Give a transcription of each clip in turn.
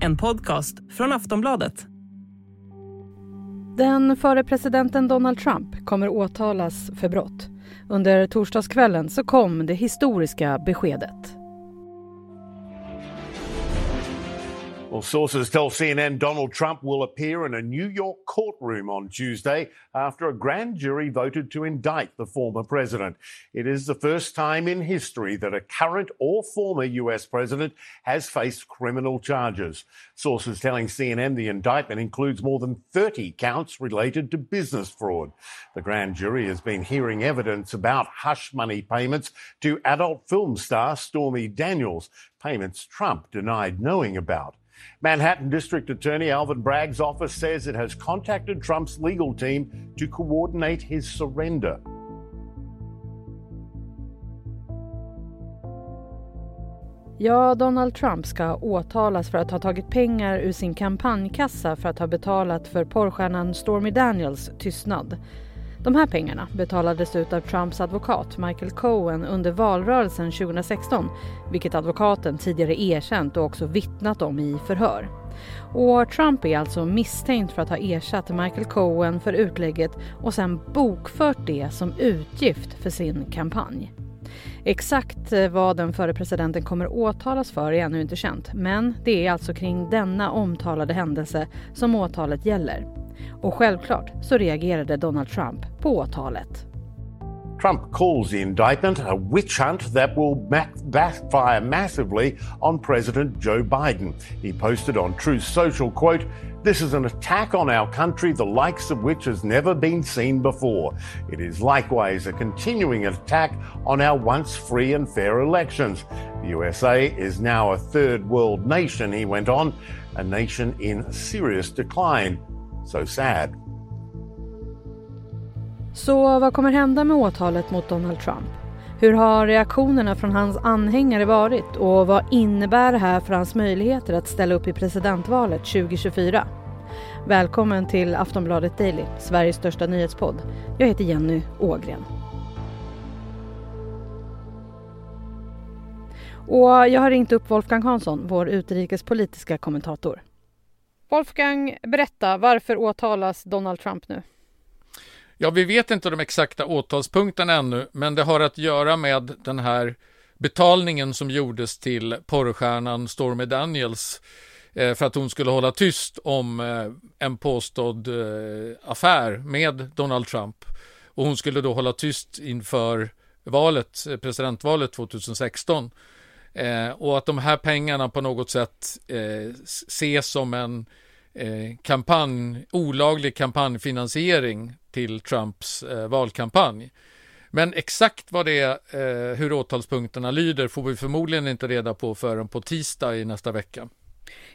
En podcast från Aftonbladet. Den före presidenten Donald Trump kommer åtalas för brott. Under torsdagskvällen så kom det historiska beskedet. Well, sources tell CNN Donald Trump will appear in a New York courtroom on Tuesday after a grand jury voted to indict the former president. It is the first time in history that a current or former US president has faced criminal charges. Sources telling CNN the indictment includes more than 30 counts related to business fraud. The grand jury has been hearing evidence about hush money payments to adult film star Stormy Daniels, payments Trump denied knowing about. Manhattan District Attorney Alvin Bragg's office says it has contacted Trump's legal team to coordinate his surrender. Ja, Donald Trump ska åtalas för att ha tagit pengar ur sin kampanjkassa för att ha betalat för porrstjärnan Stormy Daniels tystnad. De här pengarna betalades ut av Trumps advokat Michael Cohen under valrörelsen 2016, vilket advokaten tidigare erkänt och också vittnat om i förhör. Och Trump är alltså misstänkt för att ha ersatt Michael Cohen för utlägget och sen bokfört det som utgift för sin kampanj. Exakt eh, vad den förre presidenten kommer åtalas för är ännu inte känt men det är alltså kring denna omtalade händelse som åtalet gäller. Och självklart så reagerade Donald Trump på åtalet. Trump calls the indictment a witch hunt that will backfire massively on President Joe Biden. He posted on Truth Social, quote, This is an attack on our country, the likes of which has never been seen before. It is likewise a continuing attack on our once free and fair elections. The USA is now a third world nation, he went on, a nation in serious decline. So sad. Så vad kommer hända med åtalet mot Donald Trump? Hur har reaktionerna från hans anhängare varit och vad innebär det här för hans möjligheter att ställa upp i presidentvalet 2024? Välkommen till Aftonbladet Daily, Sveriges största nyhetspodd. Jag heter Jenny Ågren. Och jag har ringt upp Wolfgang Hansson, vår utrikespolitiska kommentator. Wolfgang, berätta, varför åtalas Donald Trump nu? Ja, vi vet inte de exakta åtalspunkterna ännu, men det har att göra med den här betalningen som gjordes till porrstjärnan Stormy Daniels eh, för att hon skulle hålla tyst om eh, en påstådd eh, affär med Donald Trump. Och hon skulle då hålla tyst inför valet, presidentvalet 2016 och att de här pengarna på något sätt ses som en kampanj, olaglig kampanjfinansiering till Trumps eh, valkampanj. Men exakt vad det är, eh, hur åtalspunkterna lyder, får vi förmodligen inte reda på förrän på tisdag i nästa vecka.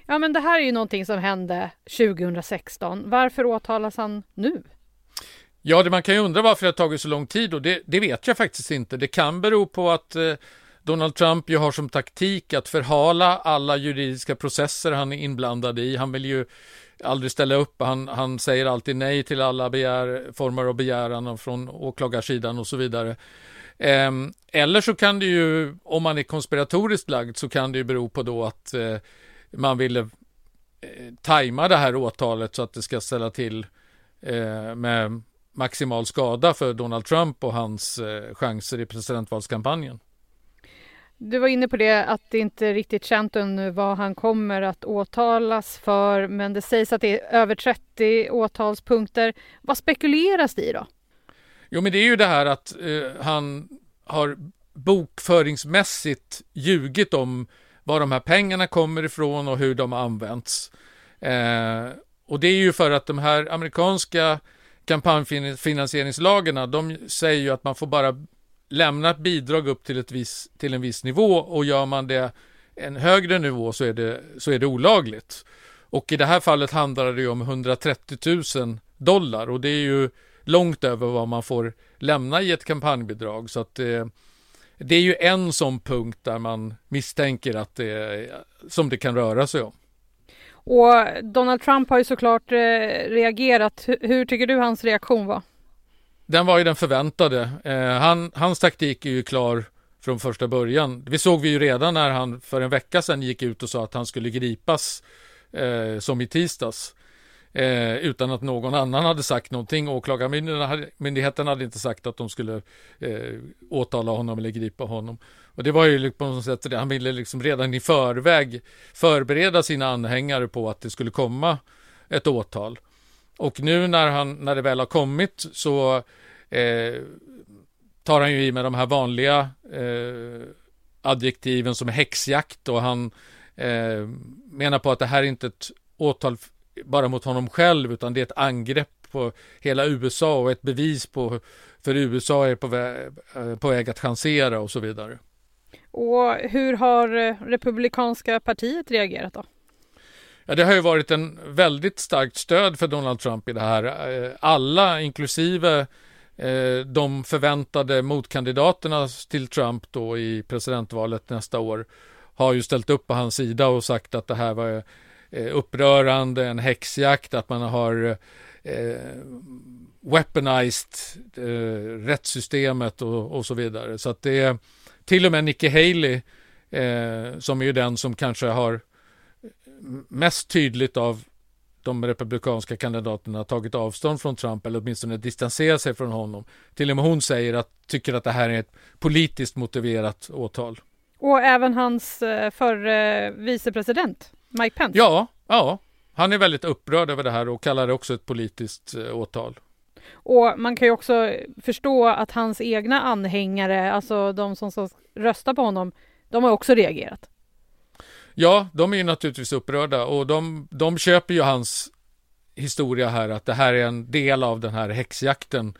Ja, men det här är ju någonting som hände 2016. Varför åtalas han nu? Ja, det, man kan ju undra varför det har tagit så lång tid och det, det vet jag faktiskt inte. Det kan bero på att eh, Donald Trump ju har som taktik att förhala alla juridiska processer han är inblandad i. Han vill ju aldrig ställa upp. Han, han säger alltid nej till alla begär, former av begäran från åklagarsidan och så vidare. Eh, eller så kan det ju, om man är konspiratoriskt lagd, så kan det ju bero på då att eh, man ville eh, tajma det här åtalet så att det ska ställa till eh, med maximal skada för Donald Trump och hans eh, chanser i presidentvalskampanjen. Du var inne på det att det inte är riktigt känt ännu vad han kommer att åtalas för men det sägs att det är över 30 åtalspunkter. Vad spekuleras det i då? Jo men det är ju det här att eh, han har bokföringsmässigt ljugit om var de här pengarna kommer ifrån och hur de används. använts. Eh, och det är ju för att de här amerikanska kampanjfinansieringslagarna, de säger ju att man får bara lämna ett bidrag upp till, ett vis, till en viss nivå och gör man det en högre nivå så är det, så är det olagligt. Och i det här fallet handlar det ju om 130 000 dollar och det är ju långt över vad man får lämna i ett kampanjbidrag. Så att det, det är ju en sån punkt där man misstänker att det, som det kan röra sig om. Och Donald Trump har ju såklart eh, reagerat. Hur tycker du hans reaktion var? Den var ju den förväntade. Eh, han, hans taktik är ju klar från första början. Vi såg vi ju redan när han för en vecka sedan gick ut och sa att han skulle gripas eh, som i tisdags. Eh, utan att någon annan hade sagt någonting. Åklagarmyndigheten hade inte sagt att de skulle eh, åtala honom eller gripa honom. Och det var ju liksom på något sätt det, han ville liksom redan i förväg förbereda sina anhängare på att det skulle komma ett åtal. Och nu när, han, när det väl har kommit så eh, tar han ju i med de här vanliga eh, adjektiven som häxjakt och han eh, menar på att det här är inte ett åtal bara mot honom själv utan det är ett angrepp på hela USA och ett bevis på för USA är på väg, eh, på väg att chansera och så vidare. Och hur har eh, Republikanska partiet reagerat då? Ja, det har ju varit en väldigt starkt stöd för Donald Trump i det här. Eh, alla, inklusive eh, de förväntade motkandidaterna till Trump då i presidentvalet nästa år, har ju ställt upp på hans sida och sagt att det här var Eh, upprörande, en häxjakt, att man har eh, weaponized eh, rättssystemet och, och, så vidare. Så att det är till och med Nikki Haley eh, som är ju den som kanske har mest tydligt av de republikanska kandidaterna tagit avstånd från Trump eller åtminstone distanserat sig från honom. Till och med hon säger att tycker att det här är ett politiskt motiverat åtal. Och även hans eh, förre vicepresident Mike Pence? Ja, ja. Han är väldigt upprörd över det här och kallar det också ett politiskt eh, åtal. Och man kan ju också förstå att hans egna anhängare, alltså de som ska rösta på honom, de har också reagerat. Ja, de är ju naturligtvis upprörda och de, de köper ju hans historia här att det här är en del av den här häxjakten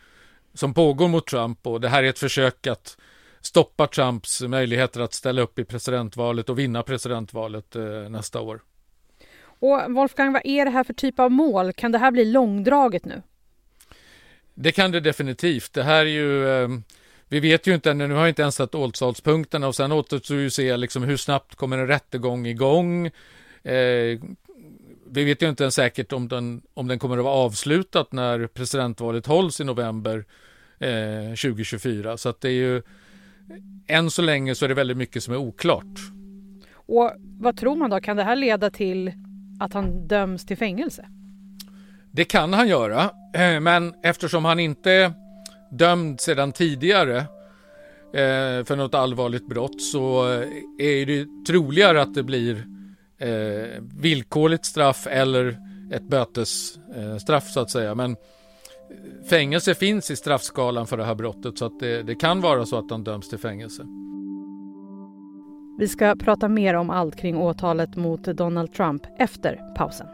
som pågår mot Trump och det här är ett försök att stoppa Trumps möjligheter att ställa upp i presidentvalet och vinna presidentvalet eh, nästa år. Och Wolfgang, vad är det här för typ av mål? Kan det här bli långdraget nu? Det kan det definitivt. Det här är ju eh, vi vet ju inte ännu, nu har jag inte ens satt åtalspunkterna och sen återstår ju se liksom hur snabbt kommer en rättegång igång. Eh, vi vet ju inte ens säkert om den, om den kommer att vara avslutad när presidentvalet hålls i november eh, 2024. Så att det är ju än så länge så är det väldigt mycket som är oklart. Och vad tror man då? Kan det här leda till att han döms till fängelse? Det kan han göra, eh, men eftersom han inte dömd sedan tidigare eh, för något allvarligt brott så eh, är det troligare att det blir eh, villkorligt straff eller ett bötesstraff eh, så att säga. Men eh, fängelse finns i straffskalan för det här brottet så att det, det kan vara så att han döms till fängelse. Vi ska prata mer om allt kring åtalet mot Donald Trump efter pausen.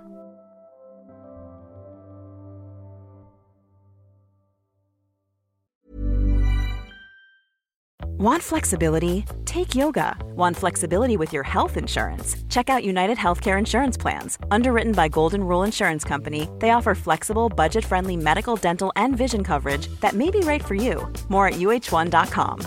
Want flexibility? Take yoga. Want flexibility with your health insurance? Check out United Healthcare Insurance Plans. Underwritten by Golden Rule Insurance Company, they offer flexible, budget friendly medical, dental, and vision coverage that may be right for you. More at uh1.com.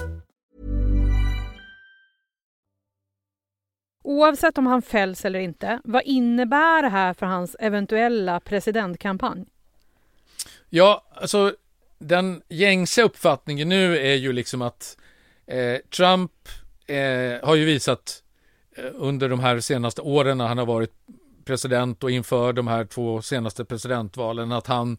Oavsett om han fälls eller inte, vad innebär det här för hans eventuella presidentkampanj? Ja, alltså den gängse uppfattningen nu är ju liksom att Eh, Trump eh, har ju visat eh, under de här senaste åren när han har varit president och inför de här två senaste presidentvalen att han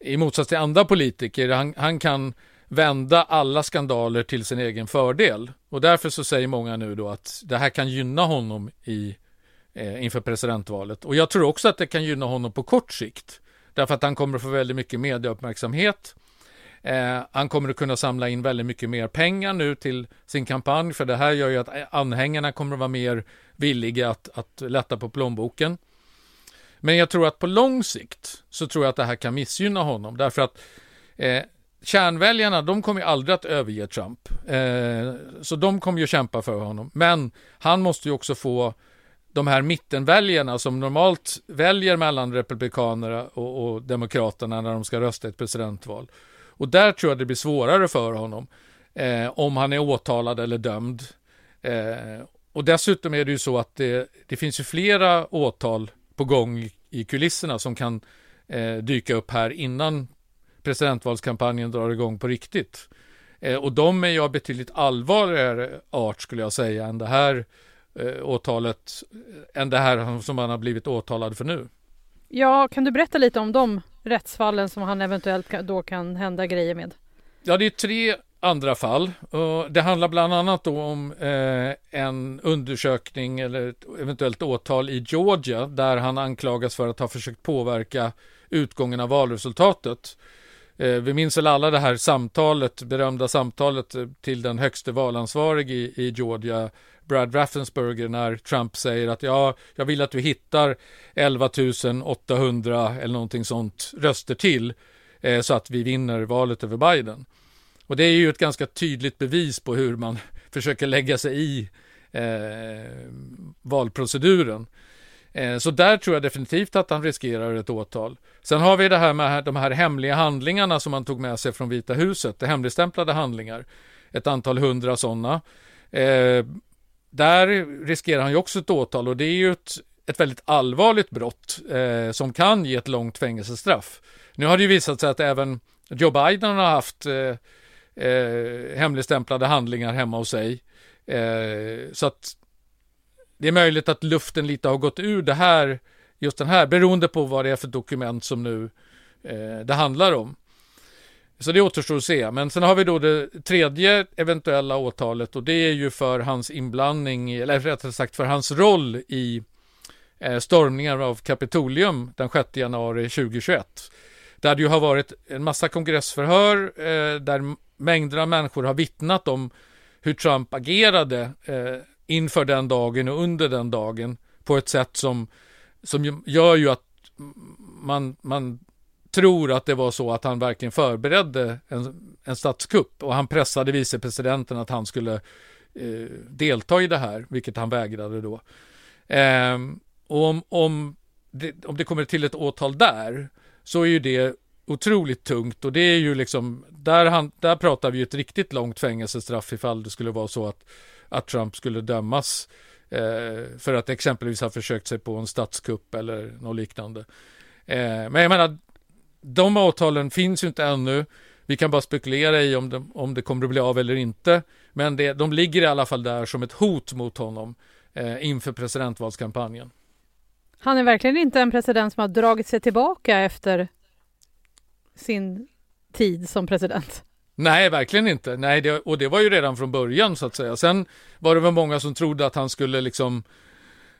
i motsats till andra politiker, han, han kan vända alla skandaler till sin egen fördel. Och därför så säger många nu då att det här kan gynna honom i, eh, inför presidentvalet. Och jag tror också att det kan gynna honom på kort sikt. Därför att han kommer att få väldigt mycket medieuppmärksamhet. Eh, han kommer att kunna samla in väldigt mycket mer pengar nu till sin kampanj, för det här gör ju att eh, anhängarna kommer att vara mer villiga att, att lätta på plånboken. Men jag tror att på lång sikt så tror jag att det här kan missgynna honom, därför att eh, kärnväljarna, de kommer ju aldrig att överge Trump. Eh, så de kommer ju kämpa för honom. Men han måste ju också få de här mittenväljarna som normalt väljer mellan republikanerna och, och demokraterna när de ska rösta i ett presidentval. Och där tror jag det blir svårare för honom eh, om han är åtalad eller dömd. Eh, och dessutom är det ju så att det, det finns ju flera åtal på gång i kulisserna som kan eh, dyka upp här innan presidentvalskampanjen drar igång på riktigt. Eh, och de är ju av betydligt allvarligare art skulle jag säga än det här eh, åtalet, eh, än det här som han har blivit åtalad för nu. Ja, kan du berätta lite om de rättsfallen som han eventuellt då kan hända grejer med? Ja, det är tre andra fall. Det handlar bland annat om eh, en undersökning eller eventuellt åtal i Georgia där han anklagas för att ha försökt påverka utgången av valresultatet. Eh, vi minns väl alla det här samtalet, berömda samtalet eh, till den högste valansvarige i, Georgia, Brad Raffensperger, när Trump säger att ja, jag vill att du hittar 11 800 eller någonting sånt röster till eh, så att vi vinner valet över Biden. Och det är ju ett ganska tydligt bevis på hur man försöker lägga sig i eh, valproceduren. Eh, så där tror jag definitivt att han riskerar ett åtal. Sen har vi det här med de här hemliga handlingarna som han tog med sig från Vita huset, det hemligstämplade handlingar. Ett antal hundra sådana. Eh, där riskerar han ju också ett åtal och det är ju ett, ett väldigt allvarligt brott eh, som kan ge ett långt fängelsestraff. Nu har det ju visat sig att även Joe Biden har haft eh, eh, hemligstämplade handlingar hemma hos sig. Eh, så att det är möjligt att luften lite har gått ur det här, just den här, beroende på vad det är för dokument som nu eh, det handlar om. Så det återstår att se. Men sen har vi då det tredje eventuella åtalet och det är ju för hans inblandning, eller rättare sagt för hans roll i eh, stormningar av Kapitolium den 6 januari 2021. Där det ju har varit en massa kongressförhör eh, där mängder av människor har vittnat om hur Trump agerade eh, inför den dagen och under den dagen på ett sätt som, som gör ju att man, man tror att det var så att han verkligen förberedde en, en statskupp och han pressade vicepresidenten att han skulle eh, delta i det här, vilket han vägrade då. Eh, och om, om, det, om det kommer till ett åtal där så är ju det otroligt tungt och det är ju liksom, där, han, där pratar vi ju ett riktigt långt fängelsestraff ifall det skulle vara så att, att Trump skulle dömas eh, för att exempelvis ha försökt sig på en statskupp eller något liknande. Eh, men jag menar, de avtalen finns ju inte ännu. Vi kan bara spekulera i om det, om det kommer att bli av eller inte. Men det, de ligger i alla fall där som ett hot mot honom eh, inför presidentvalskampanjen. Han är verkligen inte en president som har dragit sig tillbaka efter sin tid som president. Nej, verkligen inte. Nej, det, och det var ju redan från början så att säga. Sen var det väl många som trodde att han skulle liksom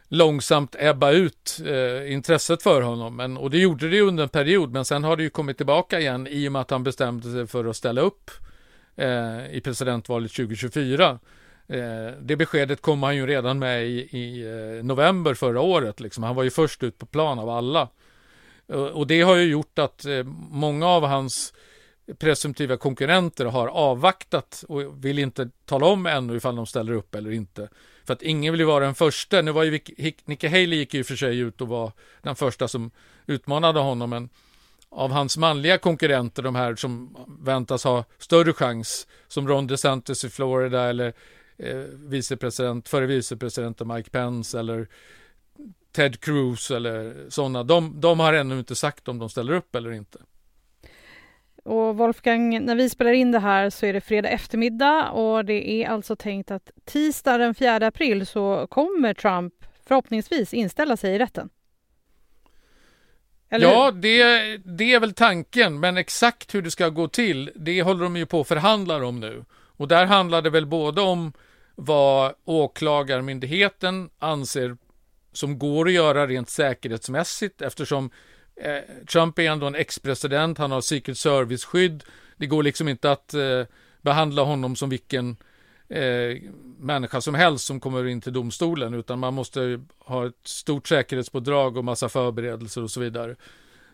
långsamt ebba ut eh, intresset för honom. Men, och det gjorde det ju under en period, men sen har det ju kommit tillbaka igen i och med att han bestämde sig för att ställa upp eh, i presidentvalet 2024. Eh, det beskedet kom han ju redan med i, i eh, november förra året. Liksom. Han var ju först ut på plan av alla. Eh, och det har ju gjort att eh, många av hans presumtiva konkurrenter har avvaktat och vill inte tala om ännu ifall de ställer upp eller inte. För att ingen vill ju vara den första. Nu var ju Nicky Haley gick ju för sig ut och var den första som utmanade honom, men av hans manliga konkurrenter, de här som väntas ha större chans, som Ron DeSantis i Florida eller eh, vicepresident, före vicepresidenten Mike Pence eller Ted Cruz eller sådana, de, de har ännu inte sagt om de ställer upp eller inte. Och Wolfgang, när vi spelar in det här så är det fredag eftermiddag och det är alltså tänkt att tisdag den 4 april så kommer Trump förhoppningsvis inställa sig i rätten. Eller? Ja, det, det är väl tanken, men exakt hur det ska gå till, det håller de ju på att förhandla om nu. Och där handlar det väl både om vad åklagarmyndigheten anser som går att göra rent säkerhetsmässigt eftersom Eh, Trump är ändå en ex-president, han har Secret Service-skydd. Det går liksom inte att eh, behandla honom som vilken eh, människa som helst som kommer in till domstolen, utan man måste ha ett stort säkerhetspådrag och massa förberedelser och så vidare.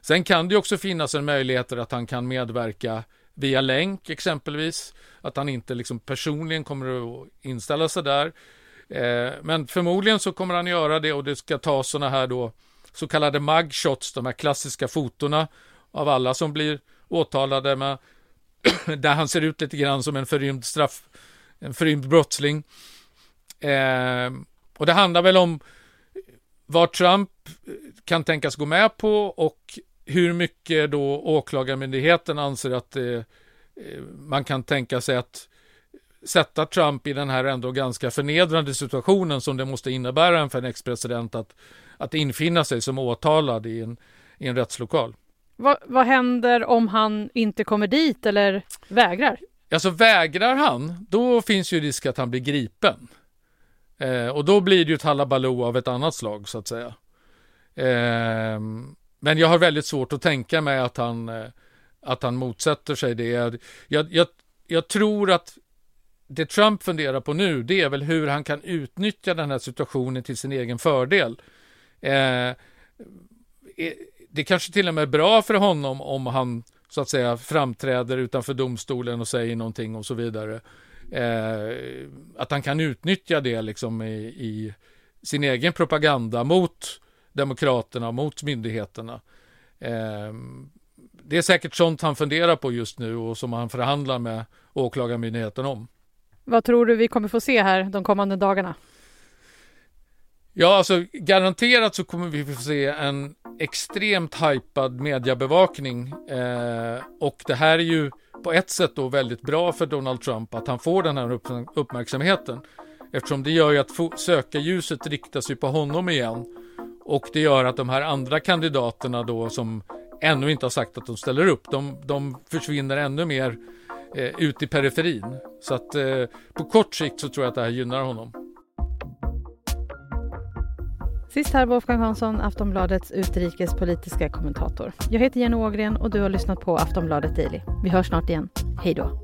Sen kan det också finnas en möjlighet att han kan medverka via länk exempelvis, att han inte liksom personligen kommer att inställa sig där. Eh, men förmodligen så kommer han göra det och det ska ta sådana här då så kallade mugshots, de här klassiska fotona av alla som blir åtalade med där han ser ut lite grann som en förrymd straff, en förrymd brottsling. Eh, och det handlar väl om vad Trump eh, kan tänkas gå med på och hur mycket då åklagarmyndigheten anser att det eh, man kan tänka sig att sätta Trump i den här ändå ganska förnedrande situationen som det måste innebära för en ex-president att, att infinna sig som åtalad i en, i en rättslokal. Va, vad händer om han inte kommer dit eller vägrar? Alltså vägrar han, då finns ju risk att han blir gripen. Eh, och då blir det ju ett halabaloo av ett annat slag så att säga. Eh, men jag har väldigt svårt att tänka mig att han, eh, att han motsätter sig det. Jag, jag, jag tror att det Trump funderar på nu, det är väl hur han kan utnyttja den här situationen till sin egen fördel. Eh, eh, det kanske till och med är bra för honom om han så att säga framträder utanför domstolen och säger någonting och så vidare. Eh, att han kan utnyttja det liksom i, i, sin egen propaganda mot demokraterna, mot myndigheterna. Eh, det är säkert sånt han funderar på just nu och som han förhandlar med åklagarmyndigheten om. Vad tror du vi kommer få se här de kommande dagarna? Ja, alltså garanterat så kommer vi få se en extremt hypad mediebevakning eh, och det här är ju på ett sätt då väldigt bra för Donald Trump att han får den här uppmärksamheten eftersom det gör ju att sökarljuset riktar sig på honom igen och det gör att de här andra kandidaterna då som ännu inte har sagt att de ställer upp, de, de försvinner ännu mer eh, ut i periferin. Så att eh, på kort sikt så tror jag att det här gynnar honom. Sist här Wolfgang Hansson, Aftonbladets utrikespolitiska kommentator. Jag heter Jenny Ågren och du har lyssnat på Aftonbladet Daily. Vi hörs snart igen. Hej då!